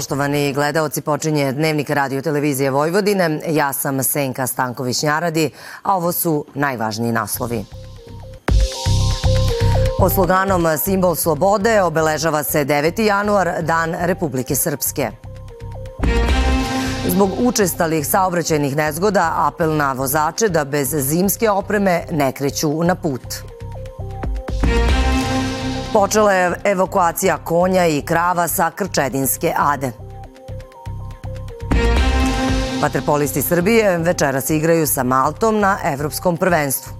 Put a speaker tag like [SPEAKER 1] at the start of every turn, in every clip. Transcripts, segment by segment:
[SPEAKER 1] Poštovani gledaoci, počinje Dnevnik radio televizije Vojvodine. Ja sam Senka Stanković-Njaradi, a ovo su najvažniji naslovi. Pod sloganom Simbol slobode obeležava se 9. januar, Dan Republike Srpske. Zbog učestalih saobraćajnih nezgoda apel na vozače da bez zimske opreme ne kreću na put. Počela je evakuacija konja i krava sa Krčedinske ade. Vaterpolisti Srbije večeras igraju sa Maltom na Evropskom prvenstvu.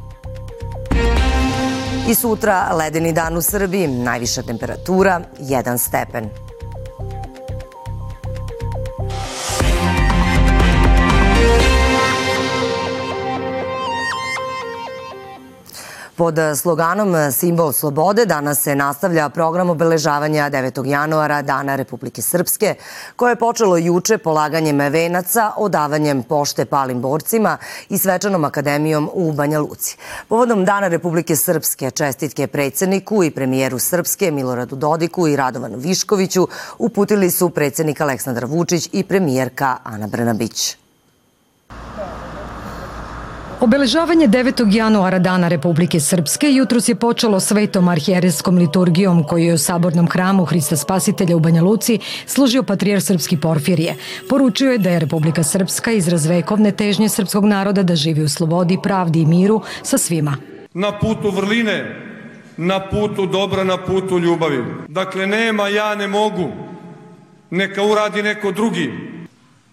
[SPEAKER 1] I sutra ledeni dan u Srbiji, najviša temperatura 1 stepen. Pod sloganom Simbol slobode danas se nastavlja program obeležavanja 9. januara Dana Republike Srpske, koje je počelo juče polaganjem venaca, odavanjem pošte palim borcima i svečanom akademijom u Banja Luci. Povodom Dana Republike Srpske čestitke predsedniku i premijeru Srpske Miloradu Dodiku i Radovanu Viškoviću uputili su predsednik Aleksandar Vučić i premijerka Ana Brnabić.
[SPEAKER 2] Obeležavanje 9. januara Dana Republike Srpske jutros je počelo svetom arhijereskom liturgijom koju je u sabornom hramu Hrista Spasitelja u Banja Luci služio patrijar Srpski Porfirije. Poručio je da je Republika Srpska izraz vekovne težnje srpskog naroda da živi u slobodi, pravdi i miru sa svima.
[SPEAKER 3] Na putu vrline, na putu dobra, na putu ljubavi. Dakle, nema ja ne mogu, neka uradi neko drugi.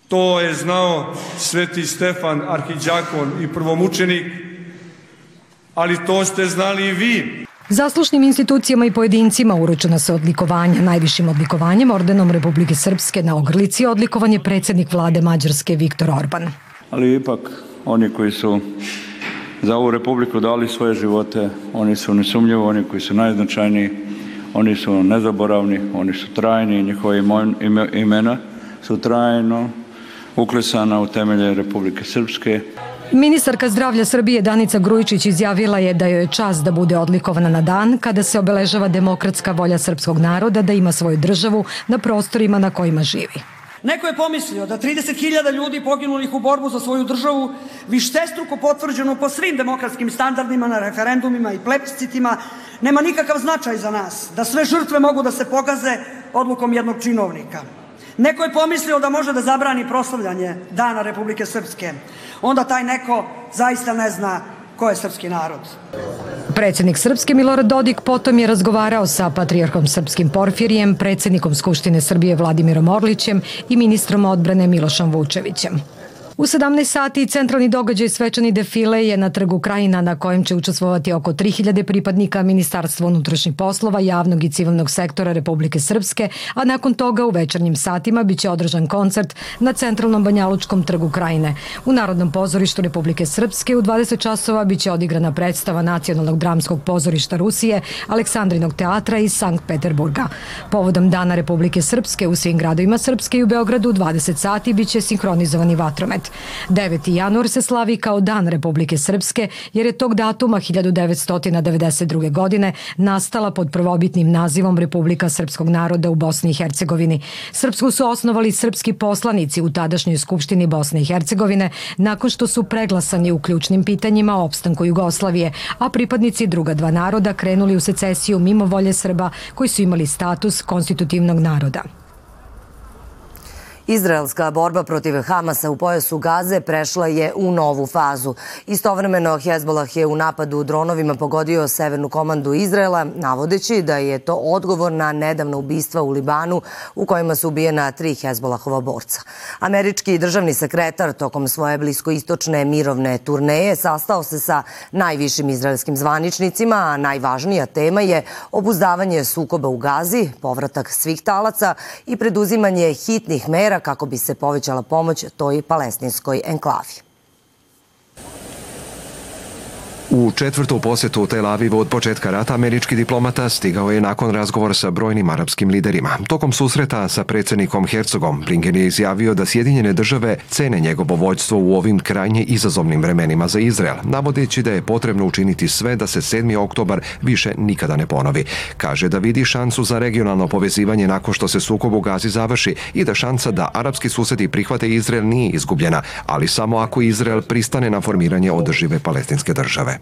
[SPEAKER 3] To je znao sveti Stefan, arhiđakon i prvomučenik, ali to ste znali i vi.
[SPEAKER 2] Zaslušnim institucijama i pojedincima uručena se odlikovanja. Najvišim odlikovanjem ordenom Republike Srpske na ogrlici je odlikovan je predsednik vlade Mađarske Viktor Orban.
[SPEAKER 4] Ali ipak oni koji su za ovu republiku dali svoje živote, oni su nesumljivo, oni koji su najznačajniji, oni su nezaboravni, oni su trajni, njihove imena su trajno uklesana u temelje Republike Srpske.
[SPEAKER 2] Ministarka zdravlja Srbije Danica Grujičić izjavila je da joj je čast da bude odlikovana na dan kada se obeležava demokratska volja srpskog naroda da ima svoju državu na prostorima na kojima živi.
[SPEAKER 5] Neko je pomislio da 30.000 ljudi poginulih u borbu za svoju državu, vištestruko potvrđeno po svim demokratskim standardima na referendumima i plebiscitima, nema nikakav značaj za nas, da sve žrtve mogu da se pogaze odlukom jednog činovnika. Neko je pomislio da može da zabrani proslavljanje Dana Republike Srpske. Onda taj neko zaista ne zna ko je srpski narod.
[SPEAKER 2] Predsednik Srpske Milorad Dodik potom je razgovarao sa patrijarhom Srpskim Porfirijem, predsednikom Skupštine Srbije Vladimirom Orlićem i ministrom odbrane Milošom Vučevićem. U 17 sati centralni događaj svečani defile je na trgu Krajina na kojem će učestvovati oko 3000 pripadnika Ministarstva unutrašnjih poslova, javnog i civilnog sektora Republike Srpske, a nakon toga u večernjim satima biće održan koncert na centralnom Banjalučkom trgu Krajine. U Narodnom pozorištu Republike Srpske u 20 časova biće odigrana predstava Nacionalnog dramskog pozorišta Rusije, Aleksandrinog teatra iz Sankt Peterburga. Povodom Dana Republike Srpske u svim gradovima Srpske i u Beogradu u 20 sati biće sinhronizovani vatromet. 9. januar se slavi kao Dan Republike Srpske jer je tog datuma 1992. godine nastala pod prvobitnim nazivom Republika Srpskog naroda u Bosni i Hercegovini. Srpsku su osnovali srpski poslanici u tadašnjoj Skupštini Bosne i Hercegovine nakon što su preglasani u ključnim pitanjima o opstanku Jugoslavije, a pripadnici druga dva naroda krenuli u secesiju mimo volje Srba koji su imali status konstitutivnog naroda.
[SPEAKER 1] Izraelska borba protiv Hamasa u pojasu Gaze prešla je u novu fazu. Istovremeno Hezbolah je u napadu dronovima pogodio severnu komandu Izraela, navodeći da je to odgovor na nedavno ubistva u Libanu u kojima su ubijena tri Hezbolahova borca. Američki državni sekretar tokom svoje bliskoistočne mirovne turneje sastao se sa najvišim izraelskim zvaničnicima, a najvažnija tema je obuzdavanje sukoba u Gazi, povratak svih talaca i preduzimanje hitnih mera mera kako bi se povećala pomoć toj palestinskoj enklavi.
[SPEAKER 6] U četvrtu posetu Tel Avivu od početka rata američki diplomata stigao je nakon razgovora sa brojnim arapskim liderima. Tokom susreta sa predsednikom Hercogom, Blinken je izjavio da Sjedinjene države cene njegovo vođstvo u ovim krajnje izazovnim vremenima za Izrael, navodeći da je potrebno učiniti sve da se 7. oktobar više nikada ne ponovi. Kaže da vidi šansu za regionalno povezivanje nakon što se sukob u Gazi završi i da šansa da arapski susedi prihvate Izrael nije izgubljena, ali samo ako Izrael pristane na formiranje održive palestinske države.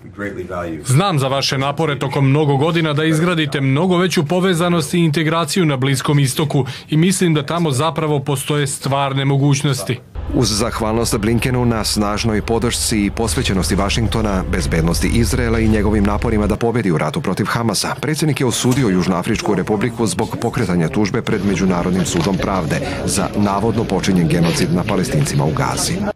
[SPEAKER 7] Znam za vaše napore tokom mnogo godina da izgradite mnogo veću povezanost i integraciju na Bliskom istoku i mislim da tamo zapravo postoje stvarne mogućnosti.
[SPEAKER 6] Uz zahvalnost Blinkenu na snažnoj podršci i posvećenosti Vašingtona, bezbednosti Izraela i njegovim naporima da pobedi u ratu protiv Hamasa, predsjednik je osudio Južnoafričku republiku zbog pokretanja tužbe pred Međunarodnim sudom pravde za navodno počinjen genocid na palestincima u Gazi.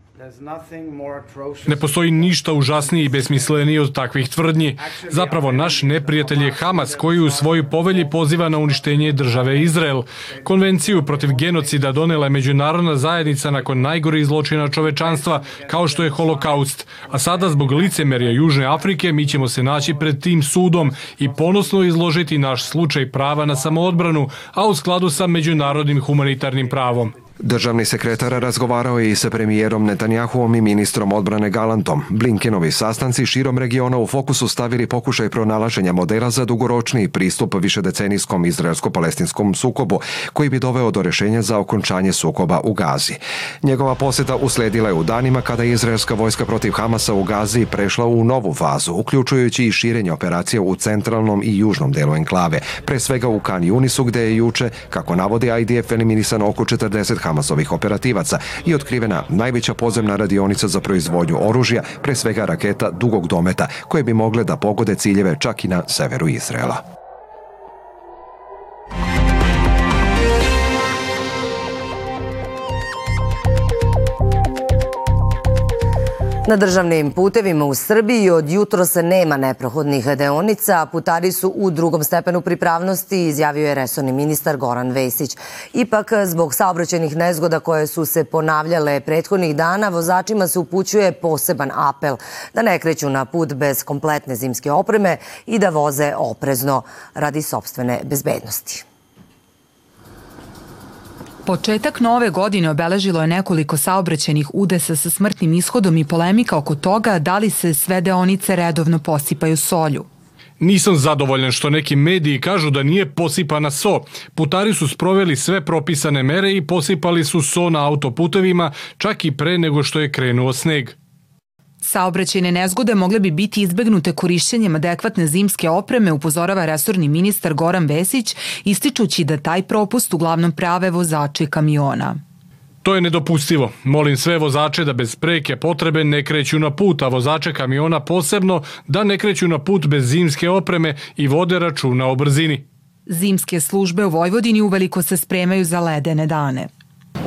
[SPEAKER 7] Ne postoji ništa užasnije i besmislenije od takvih tvrdnji. Zapravo, naš neprijatelj je Hamas koji u svojoj povelji poziva na uništenje države Izrael. Konvenciju protiv genocida donela je međunarodna zajednica nakon najgorih zločina čovečanstva, kao što je holokaust. A sada, zbog licemerja Južne Afrike, mi ćemo se naći pred tim sudom i ponosno izložiti naš slučaj prava na samoodbranu, a u skladu sa međunarodnim humanitarnim pravom.
[SPEAKER 6] Državni sekretar razgovarao je i sa premijerom Netanjahuom i ministrom odbrane Galantom. Blinkenovi sastanci širom regiona u fokusu stavili pokušaj pronalaženja modela za dugoročni pristup višedecenijskom izraelsko-palestinskom sukobu, koji bi doveo do rešenja za okončanje sukoba u Gazi. Njegova poseta usledila je u danima kada je izraelska vojska protiv Hamasa u Gazi prešla u novu fazu, uključujući i širenje operacija u centralnom i južnom delu enklave, pre svega u Kan Junisu gde je juče, kako navodi IDF, eliminisan oko 40 Hamasovih operativaca i otkrivena najveća podzemna radionica za proizvodnju oružja, pre svega raketa dugog dometa, koje bi mogle da pogode ciljeve čak i na severu Izraela.
[SPEAKER 1] Na državnim putevima u Srbiji od jutro se nema neprohodnih deonica, a putari su u drugom stepenu pripravnosti, izjavio je resorni ministar Goran Vesić. Ipak, zbog saobraćenih nezgoda koje su se ponavljale prethodnih dana, vozačima se upućuje poseban apel da ne kreću na put bez kompletne zimske opreme i da voze oprezno radi sobstvene bezbednosti.
[SPEAKER 8] Početak nove godine obeležilo je nekoliko saobraćenih udesa sa smrtnim ishodom i polemika oko toga da li se sve deonice redovno posipaju solju.
[SPEAKER 7] Nisam zadovoljan što neki mediji kažu da nije posipana so. Putari su sproveli sve propisane mere i posipali su so na autoputevima čak i pre nego što je krenuo sneg.
[SPEAKER 8] Saobraćajne nezgode mogle bi biti izbegnute korišćenjem adekvatne zimske opreme, upozorava resorni ministar Goran Vesić, ističući da taj propust uglavnom prave vozači kamiona.
[SPEAKER 7] To je nedopustivo. Molim sve vozače da bez preke potrebe ne kreću na put, a vozače kamiona posebno da ne kreću na put bez zimske opreme i vode računa o brzini.
[SPEAKER 8] Zimske službe u Vojvodini uveliko se spremaju za ledene dane.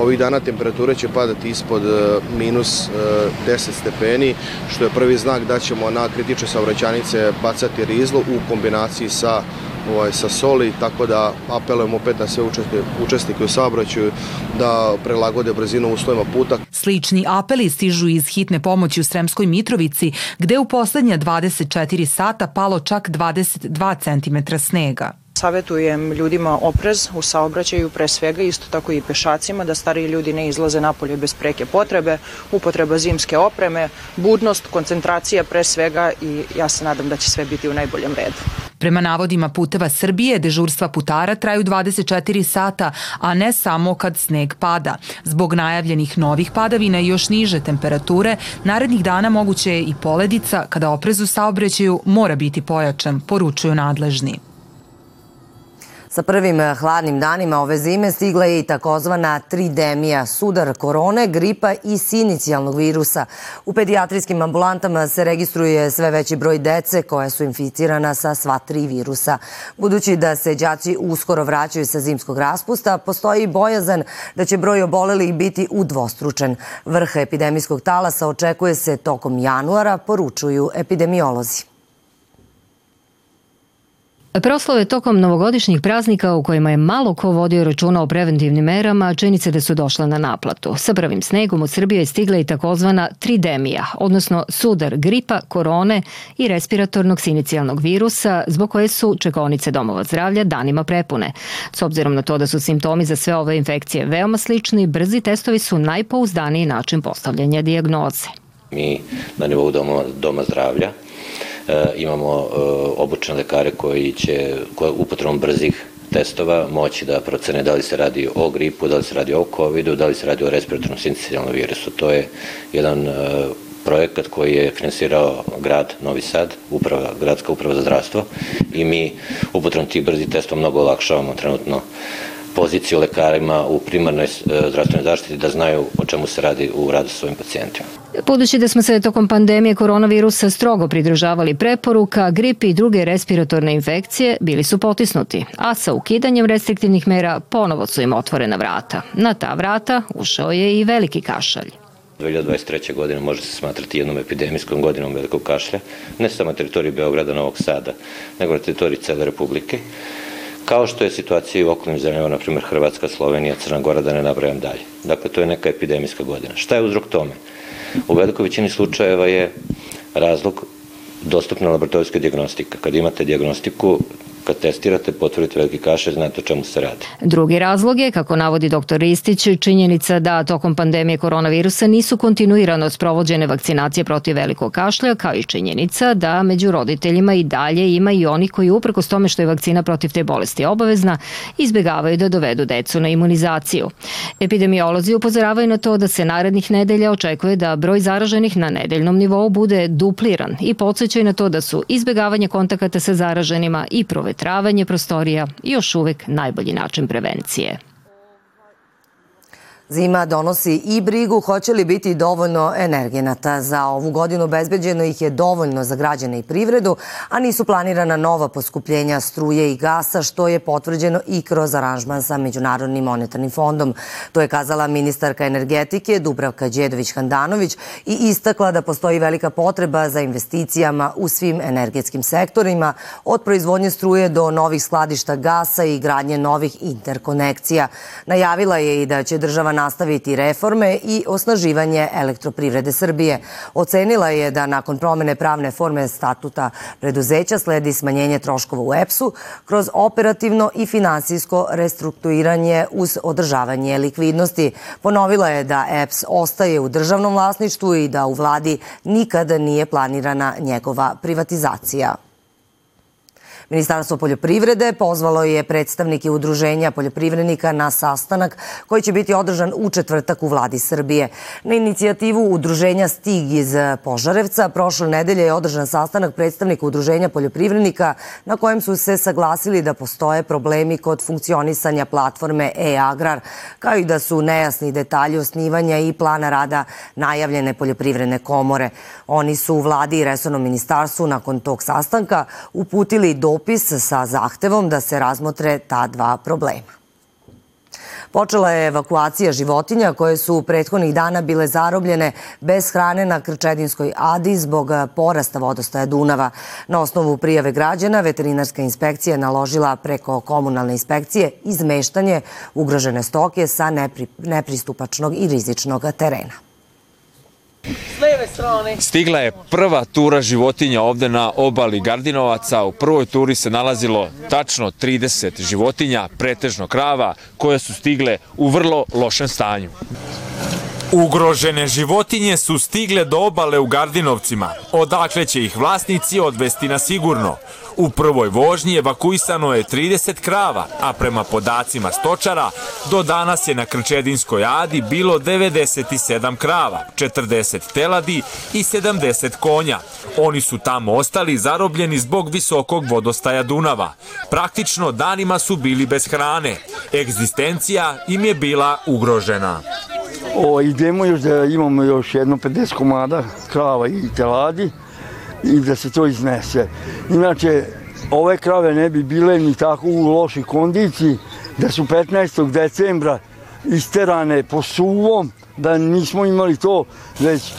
[SPEAKER 9] Ovih dana temperature će padati ispod e, minus 10 e, stepeni, što je prvi znak da ćemo na kritične saobraćanice bacati rizlo u kombinaciji sa ovaj, sa soli, tako da apelujemo opet na sve učesnike u saobraćaju da prelagode brzinu uslovima puta.
[SPEAKER 8] Slični apeli stižu iz hitne pomoći u Sremskoj Mitrovici, gde u poslednja 24 sata palo čak 22 cm snega.
[SPEAKER 10] Savetujem ljudima oprez u saobraćaju, pre svega isto tako i pešacima, da stariji ljudi ne izlaze napolje bez preke potrebe, upotreba zimske opreme, budnost, koncentracija pre svega i ja se nadam da će sve biti u najboljem redu.
[SPEAKER 8] Prema navodima puteva Srbije, dežurstva putara traju 24 sata, a ne samo kad sneg pada. Zbog najavljenih novih padavina i još niže temperature, narednih dana moguće je i poledica kada oprez u saobraćaju mora biti pojačan, poručuju nadležni.
[SPEAKER 1] Sa prvim eh, hladnim danima ove zime stigla je i takozvana tridemija, sudar korone, gripa i sinicijalnog virusa. U pedijatrijskim ambulantama se registruje sve veći broj dece koja su inficirana sa sva tri virusa. Budući da se đaci uskoro vraćaju sa zimskog raspusta, postoji bojazan da će broj obolelih biti udvostručen. Vrh epidemijskog talasa očekuje se tokom januara, poručuju epidemiolozi.
[SPEAKER 11] Proslove tokom novogodišnjih praznika u kojima je malo ko vodio računa o preventivnim merama, čini se da su došle na naplatu. Sa prvim snegom u Srbiji je stigla i takozvana tridemija, odnosno sudar gripa, korone i respiratornog sinicijalnog virusa, zbog koje su čekonice domova zdravlja danima prepune. S obzirom na to da su simptomi za sve ove infekcije veoma slični, brzi testovi su najpouzdaniji način postavljanja dijagnoze.
[SPEAKER 12] Mi na nivou doma, doma zdravlja imamo e, obučene lekare koji će upotrebom brzih testova moći da procene da li se radi o gripu, da li se radi o COVID-u, da li se radi o respiratornom sincicijalnom virusu. To je jedan e, projekat koji je finansirao grad Novi Sad, uprava, gradska uprava za zdravstvo i mi upotrebom tih brzih testova mnogo olakšavamo trenutno poziciju lekarima u primarnoj zdravstvenoj zaštiti da znaju o čemu se radi u radu sa svojim pacijentima.
[SPEAKER 11] Budući da smo se tokom pandemije koronavirusa strogo pridržavali preporuka, grip i druge respiratorne infekcije bili su potisnuti, a sa ukidanjem restriktivnih mera ponovo su im otvorena vrata. Na ta vrata ušao je i veliki kašalj.
[SPEAKER 12] 2023. godina može se smatrati jednom epidemijskom godinom velikog kašlja, ne samo na teritoriji Beograda, Novog Sada, nego na teritoriji cele Republike, kao što je situacija i u okolnim zemljama, na primjer Hrvatska, Slovenija, Crna Gora, da ne nabrajam dalje. Dakle, to je neka epidemijska godina. Šta je uzrok tome? U velikoj većini slučajeva je razlog dostupna laboratorijska diagnostika. Kad imate diagnostiku, kad testirate, potvrdite veliki kašalj, znate o čemu se radi.
[SPEAKER 11] Drugi razlog je, kako navodi dr. Ristić, činjenica da tokom pandemije koronavirusa nisu kontinuirano sprovođene vakcinacije protiv velikog kašlja, kao i činjenica da među roditeljima i dalje ima i oni koji uprkos tome što je vakcina protiv te bolesti obavezna, izbegavaju da dovedu decu na imunizaciju. Epidemiolozi upozoravaju na to da se narednih nedelja očekuje da broj zaraženih na nedeljnom nivou bude dupliran i podsjećaju na to da su izbegavanje kontakata sa zaraženima i provedanje provetravanje prostorija još uvek najbolji način prevencije.
[SPEAKER 1] Zima donosi i brigu hoće li biti dovoljno energenata. Za ovu godinu bezbeđeno ih je dovoljno za građane i privredu, a nisu planirana nova poskupljenja struje i gasa, što je potvrđeno i kroz aranžman sa Međunarodnim monetarnim fondom. To je kazala ministarka energetike Dubravka Đedović-Handanović i istakla da postoji velika potreba za investicijama u svim energetskim sektorima, od proizvodnje struje do novih skladišta gasa i gradnje novih interkonekcija. Najavila je i da će država nastaviti reforme i osnaživanje elektroprivrede Srbije. Ocenila je da nakon promene pravne forme statuta preduzeća sledi smanjenje troškova u EPS-u kroz operativno i finansijsko restrukturiranje uz održavanje likvidnosti. Ponovila je da EPS ostaje u državnom vlasništvu i da u vladi nikada nije planirana njegova privatizacija. Ministarstvo poljoprivrede pozvalo je predstavnike udruženja poljoprivrednika na sastanak koji će biti održan u četvrtak u vladi Srbije. Na inicijativu udruženja Stig iz Požarevca prošle nedelje je održan sastanak predstavnika udruženja poljoprivrednika na kojem su se saglasili da postoje problemi kod funkcionisanja platforme e-agrar, kao i da su nejasni detalji osnivanja i plana rada najavljene poljoprivredne komore. Oni su u vladi i resornom ministarstvu nakon tog sastanka uputili dopis dopis sa zahtevom da se razmotre ta dva problema. Počela je evakuacija životinja koje su prethodnih dana bile zarobljene bez hrane na Krčedinskoj adi zbog porasta vodostaja Dunava. Na osnovu prijave građana veterinarska inspekcija naložila preko komunalne inspekcije izmeštanje ugrožene stoke sa nepristupačnog i rizičnog terena
[SPEAKER 13] leve strane. Stigla je prva tura životinja ovde na obali Gardinovaca. U prvoj turi se nalazilo tačno 30 životinja, pretežno krava, koje su stigle u vrlo lošem stanju.
[SPEAKER 14] Ugrožene životinje su stigle do obale u Gardinovcima, odakle će ih vlasnici odvesti na sigurno. U prvoj vožnji evakuisano je 30 krava, a prema podacima stočara, do danas je na Krčedinskoj adi bilo 97 krava, 40 teladi i 70 konja. Oni su tamo ostali zarobljeni zbog visokog vodostaja Dunava. Praktično danima su bili bez hrane. Egzistencija im je bila ugrožena.
[SPEAKER 15] O, idemo još da imamo još jedno 50 komada krava i teladi i da se to iznese. Inače, ove krave ne bi bile ni tako u lošoj kondiciji da su 15. decembra isterane po suvom, da nismo imali to već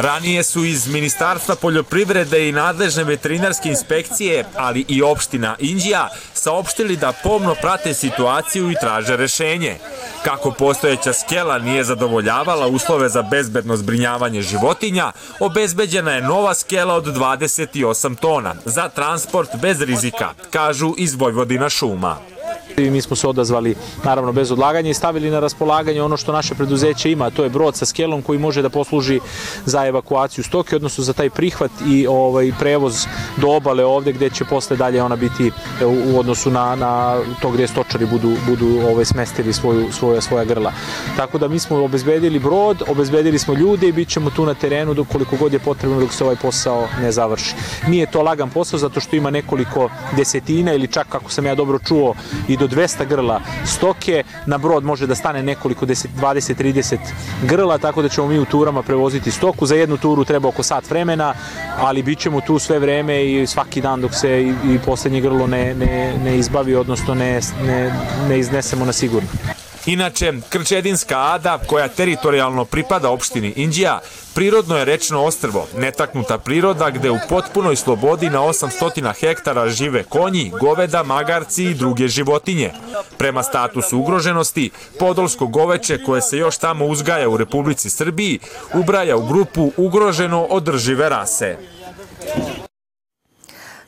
[SPEAKER 14] Ranije su iz Ministarstva poljoprivrede i nadležne veterinarske inspekcije, ali i opština Inđija, saopštili da pomno prate situaciju i traže rešenje. Kako postojeća skela nije zadovoljavala uslove za bezbedno zbrinjavanje životinja, obezbeđena je nova skela od 28 tona za transport bez rizika, kažu iz Vojvodina šuma.
[SPEAKER 16] I mi smo se odazvali naravno bez odlaganja i stavili na raspolaganje ono što naše preduzeće ima, to je brod sa skelom koji može da posluži za evakuaciju stoke, odnosno za taj prihvat i ovaj prevoz do obale ovde gde će posle dalje ona biti u odnosu na, na to gde stočari budu, budu ovaj, smestili svoju, svoja, svoja grla. Tako da mi smo obezbedili brod, obezbedili smo ljude i bit ćemo tu na terenu dok koliko god je potrebno dok se ovaj posao ne završi. Nije to lagan posao zato što ima nekoliko desetina ili čak kako sam ja dobro čuo i do 200 grla stoke, na brod može da stane nekoliko 20-30 grla, tako da ćemo mi u turama prevoziti stoku. Za jednu turu treba oko sat vremena, ali bit ćemo tu sve vreme i svaki dan dok se i, i poslednje grlo ne, ne, ne izbavi, odnosno ne, ne, ne iznesemo na sigurno.
[SPEAKER 14] Inače, Krčedinska Ada, koja teritorijalno pripada opštini Inđija, prirodno je rečno ostrvo, netaknuta priroda gde u potpunoj slobodi na 800 hektara žive konji, goveda, magarci i druge životinje. Prema statusu ugroženosti, podolsko goveče koje se još tamo uzgaja u Republici Srbiji ubraja u grupu ugroženo održive rase.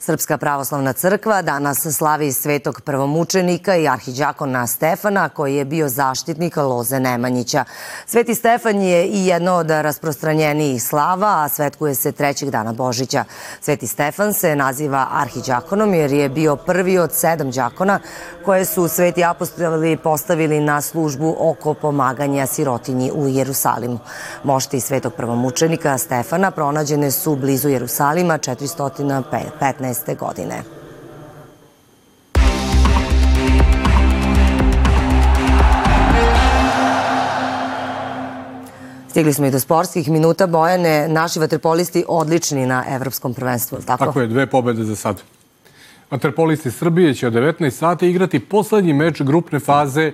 [SPEAKER 1] Srpska pravoslavna crkva danas slavi svetog prvomučenika i arhiđakona Stefana, koji je bio zaštitnik Loze Nemanjića. Sveti Stefan je i jedno od rasprostranjenijih slava, a svetkuje se trećeg dana Božića. Sveti Stefan se naziva arhiđakonom jer je bio prvi od sedam đakona koje su sveti apostoli postavili na službu oko pomaganja sirotinji u Jerusalimu. Mošti svetog prvomučenika Stefana pronađene su blizu Jerusalima 415 2015. godine. Stigli smo i do sportskih minuta. Bojane, naši vaterpolisti odlični na evropskom prvenstvu, tako?
[SPEAKER 7] Tako je, dve pobede za sad. Vaterpolisti Srbije će od 19 sata igrati poslednji meč grupne faze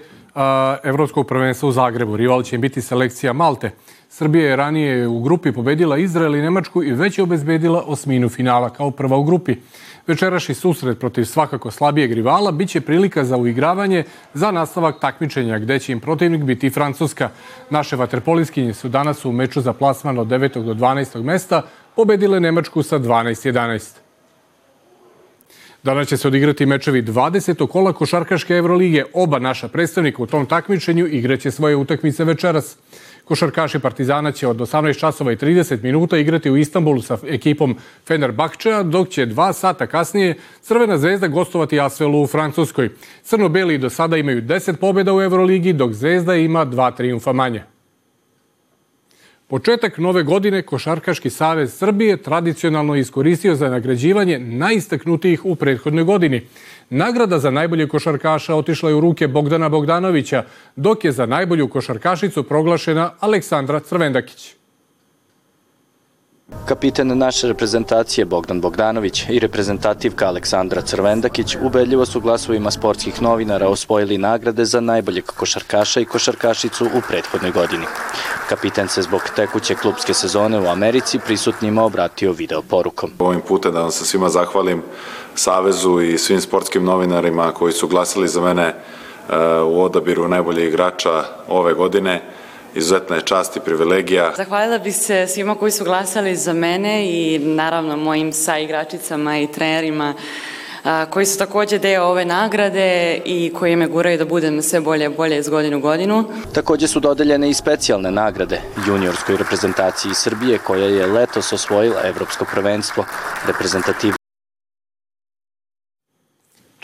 [SPEAKER 7] Evropskog prvenstva u Zagrebu. Rival će im biti selekcija Malte. Srbija je ranije u grupi pobedila Izrael i Nemačku i već je obezbedila osminu finala kao prva u grupi. Večerašnji susret protiv svakako slabijeg rivala biće prilika za uigravanje za nastavak takmičenja gde će im protivnik biti Francuska. Naše vaterpoliskinje su danas u meču za plasman od 9. do 12. mesta pobedile Nemačku sa 12-11. Danas će se odigrati mečevi 20. kola Košarkaške Evrolige. Oba naša predstavnika u tom takmičenju igraće svoje utakmice večeras. Košarkaši Partizana će od 18 časova i 30 minuta igrati u Istanbulu sa ekipom Fenerbahčeja, dok će dva sata kasnije Crvena zvezda gostovati Asvelu u Francuskoj. Crno-beli do sada imaju 10 pobjeda u Euroligi, dok Zvezda ima dva triumfa manje. Početak nove godine Košarkaški savez Srbije tradicionalno iskoristio za nagrađivanje najistaknutijih u prethodnoj godini. Nagrada za najbolje košarkaša otišla je u ruke Bogdana Bogdanovića, dok je za najbolju košarkašicu proglašena Aleksandra Crvendakić.
[SPEAKER 17] Kapitan naše reprezentacije Bogdan Bogdanović i reprezentativka Aleksandra Crvendakić ubedljivo su glasovima sportskih novinara osvojili nagrade za najboljeg košarkaša i košarkašicu u prethodnoj godini. Kapitan se zbog tekuće klubske sezone u Americi prisutnima obratio video porukom.
[SPEAKER 18] Ovim putem da vam se svima zahvalim Savezu i svim sportskim novinarima koji su glasili za mene u odabiru najboljih igrača ove godine izuzetna je čast i privilegija.
[SPEAKER 19] Zahvalila bih se svima koji su glasali za mene i naravno mojim saigračicama i trenerima koji su takođe deo ove nagrade i koji me guraju da budem sve bolje bolje iz godinu godinu.
[SPEAKER 17] Takođe su dodeljene i specijalne nagrade juniorskoj reprezentaciji Srbije koja je letos osvojila evropsko prvenstvo reprezentativ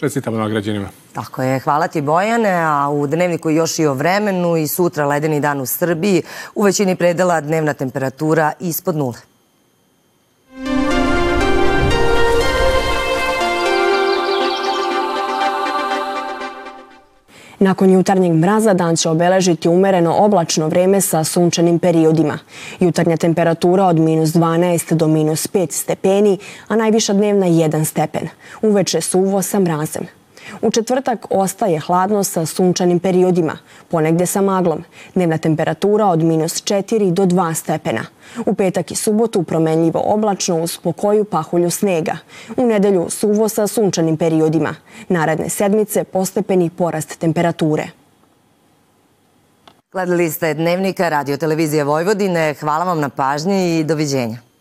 [SPEAKER 7] Čestitamo nagrađenima.
[SPEAKER 1] Tako je, hvala ti Bojane, a u dnevniku još i o vremenu i sutra ledeni dan u Srbiji, u većini predela dnevna temperatura ispod nule.
[SPEAKER 20] Nakon jutarnjeg mraza dan će obeležiti umereno oblačno vreme sa sunčanim periodima. Jutarnja temperatura od minus 12 do minus 5 stepeni, a najviša dnevna 1 stepen. Uveče suvo sa mrazem. U četvrtak ostaje hladno sa sunčanim periodima, ponegde sa maglom. Dnevna temperatura od minus 4 do 2 stepena. U petak i subotu promenljivo oblačno uz pokoju pahulju snega. U nedelju suvo sa sunčanim periodima. Naredne sedmice postepeni porast temperature.
[SPEAKER 1] Gledali ste Dnevnika Radio Televizije Vojvodine. Hvala vam na pažnji i doviđenja.